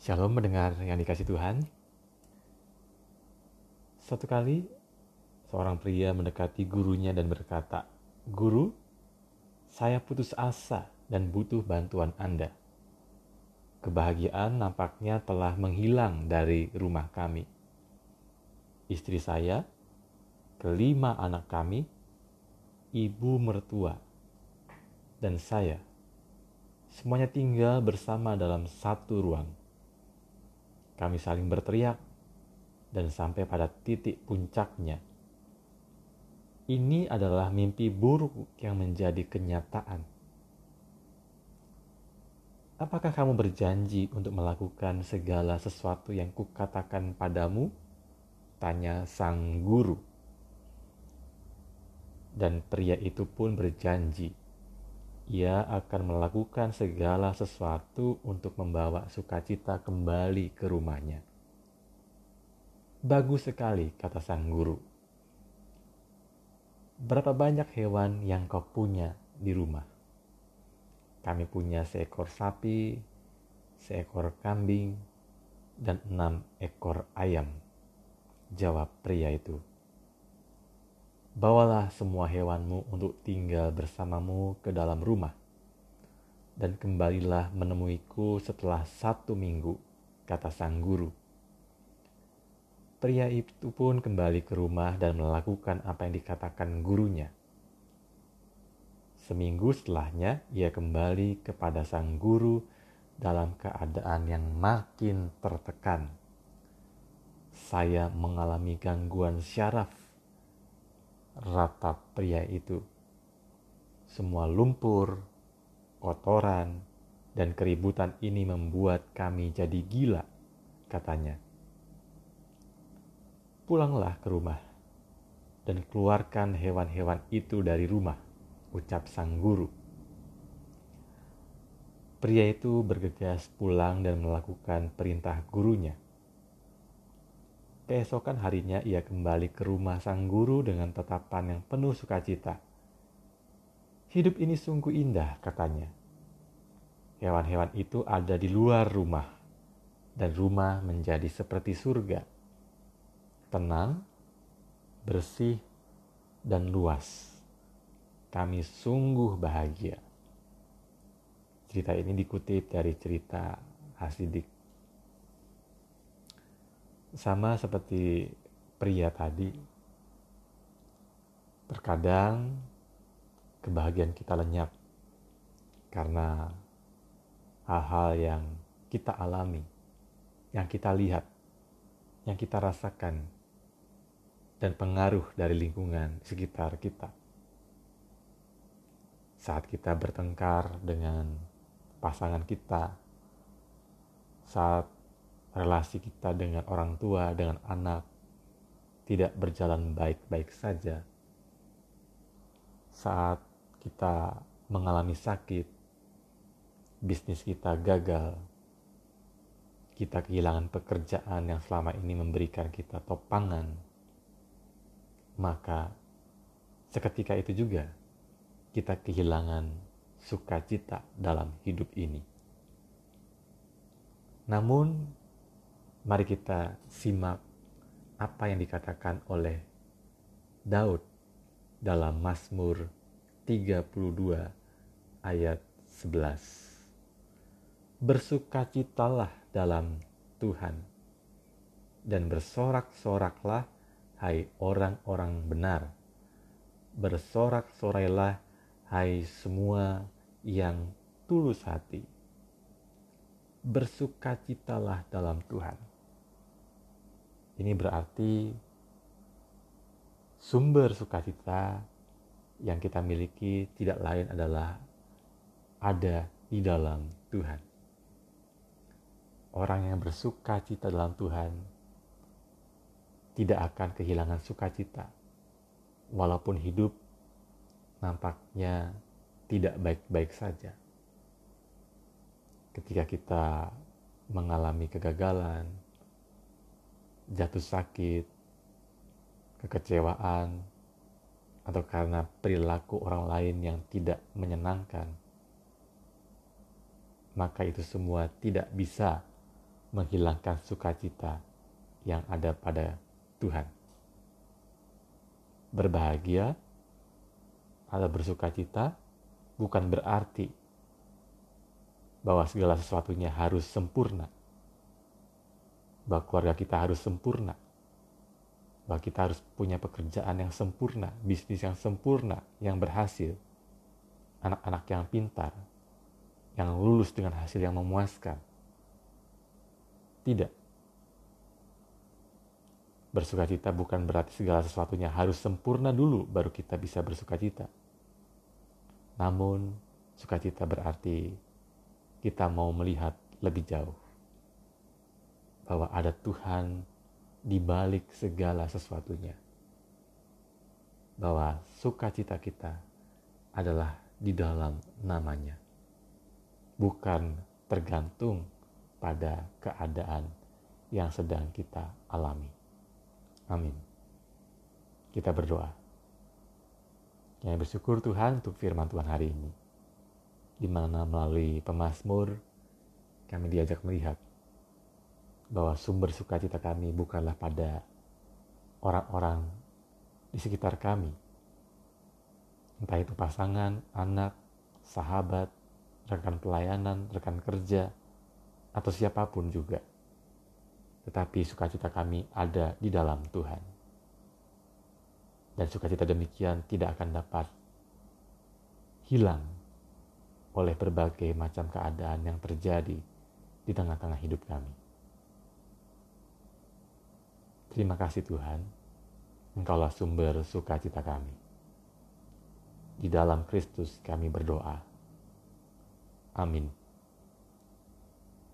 Shalom mendengar yang dikasih Tuhan. Satu kali, seorang pria mendekati gurunya dan berkata, Guru, saya putus asa dan butuh bantuan Anda. Kebahagiaan nampaknya telah menghilang dari rumah kami. Istri saya, kelima anak kami, ibu mertua, dan saya, semuanya tinggal bersama dalam satu ruang kami saling berteriak dan sampai pada titik puncaknya. Ini adalah mimpi buruk yang menjadi kenyataan. Apakah kamu berjanji untuk melakukan segala sesuatu yang kukatakan padamu? Tanya sang guru. Dan pria itu pun berjanji ia akan melakukan segala sesuatu untuk membawa sukacita kembali ke rumahnya. Bagus sekali, kata sang guru. Berapa banyak hewan yang kau punya di rumah? Kami punya seekor sapi, seekor kambing, dan enam ekor ayam. Jawab pria itu. Bawalah semua hewanmu untuk tinggal bersamamu ke dalam rumah. Dan kembalilah menemuiku setelah satu minggu, kata sang guru. Pria itu pun kembali ke rumah dan melakukan apa yang dikatakan gurunya. Seminggu setelahnya, ia kembali kepada sang guru dalam keadaan yang makin tertekan. Saya mengalami gangguan syaraf ratap pria itu. Semua lumpur, kotoran, dan keributan ini membuat kami jadi gila, katanya. Pulanglah ke rumah dan keluarkan hewan-hewan itu dari rumah, ucap sang guru. Pria itu bergegas pulang dan melakukan perintah gurunya. Keesokan harinya ia kembali ke rumah sang guru dengan tatapan yang penuh sukacita. Hidup ini sungguh indah, katanya. Hewan-hewan itu ada di luar rumah, dan rumah menjadi seperti surga. Tenang, bersih, dan luas. Kami sungguh bahagia. Cerita ini dikutip dari cerita Hasidik sama seperti pria tadi, terkadang kebahagiaan kita lenyap karena hal-hal yang kita alami, yang kita lihat, yang kita rasakan, dan pengaruh dari lingkungan sekitar kita. Saat kita bertengkar dengan pasangan kita, saat relasi kita dengan orang tua, dengan anak tidak berjalan baik-baik saja. Saat kita mengalami sakit, bisnis kita gagal, kita kehilangan pekerjaan yang selama ini memberikan kita topangan, maka seketika itu juga kita kehilangan sukacita dalam hidup ini. Namun, Mari kita simak apa yang dikatakan oleh Daud dalam Mazmur 32 ayat 11. Bersukacitalah dalam Tuhan dan bersorak-soraklah hai orang-orang benar. Bersorak-sorailah hai semua yang tulus hati. Bersukacitalah dalam Tuhan ini berarti sumber sukacita yang kita miliki tidak lain adalah ada di dalam Tuhan. Orang yang bersuka cita dalam Tuhan tidak akan kehilangan sukacita, walaupun hidup nampaknya tidak baik-baik saja. Ketika kita mengalami kegagalan, jatuh sakit, kekecewaan, atau karena perilaku orang lain yang tidak menyenangkan, maka itu semua tidak bisa menghilangkan sukacita yang ada pada Tuhan. Berbahagia atau bersukacita bukan berarti bahwa segala sesuatunya harus sempurna. Bahwa keluarga kita harus sempurna. Bahwa kita harus punya pekerjaan yang sempurna, bisnis yang sempurna, yang berhasil. Anak-anak yang pintar, yang lulus dengan hasil yang memuaskan. Tidak. Bersukacita bukan berarti segala sesuatunya harus sempurna dulu baru kita bisa bersukacita. Namun, sukacita berarti kita mau melihat lebih jauh bahwa ada Tuhan di balik segala sesuatunya. Bahwa sukacita kita adalah di dalam namanya. Bukan tergantung pada keadaan yang sedang kita alami. Amin. Kita berdoa. Yang bersyukur Tuhan untuk firman Tuhan hari ini. Di mana melalui pemazmur kami diajak melihat bahwa sumber sukacita kami bukanlah pada orang-orang di sekitar kami. Entah itu pasangan, anak, sahabat, rekan pelayanan, rekan kerja, atau siapa pun juga tetapi sukacita kami ada di dalam Tuhan. Dan sukacita demikian tidak akan dapat hilang oleh berbagai macam keadaan yang terjadi di tengah-tengah hidup kami. Terima kasih Tuhan, Engkaulah sumber sukacita kami. Di dalam Kristus kami berdoa. Amin.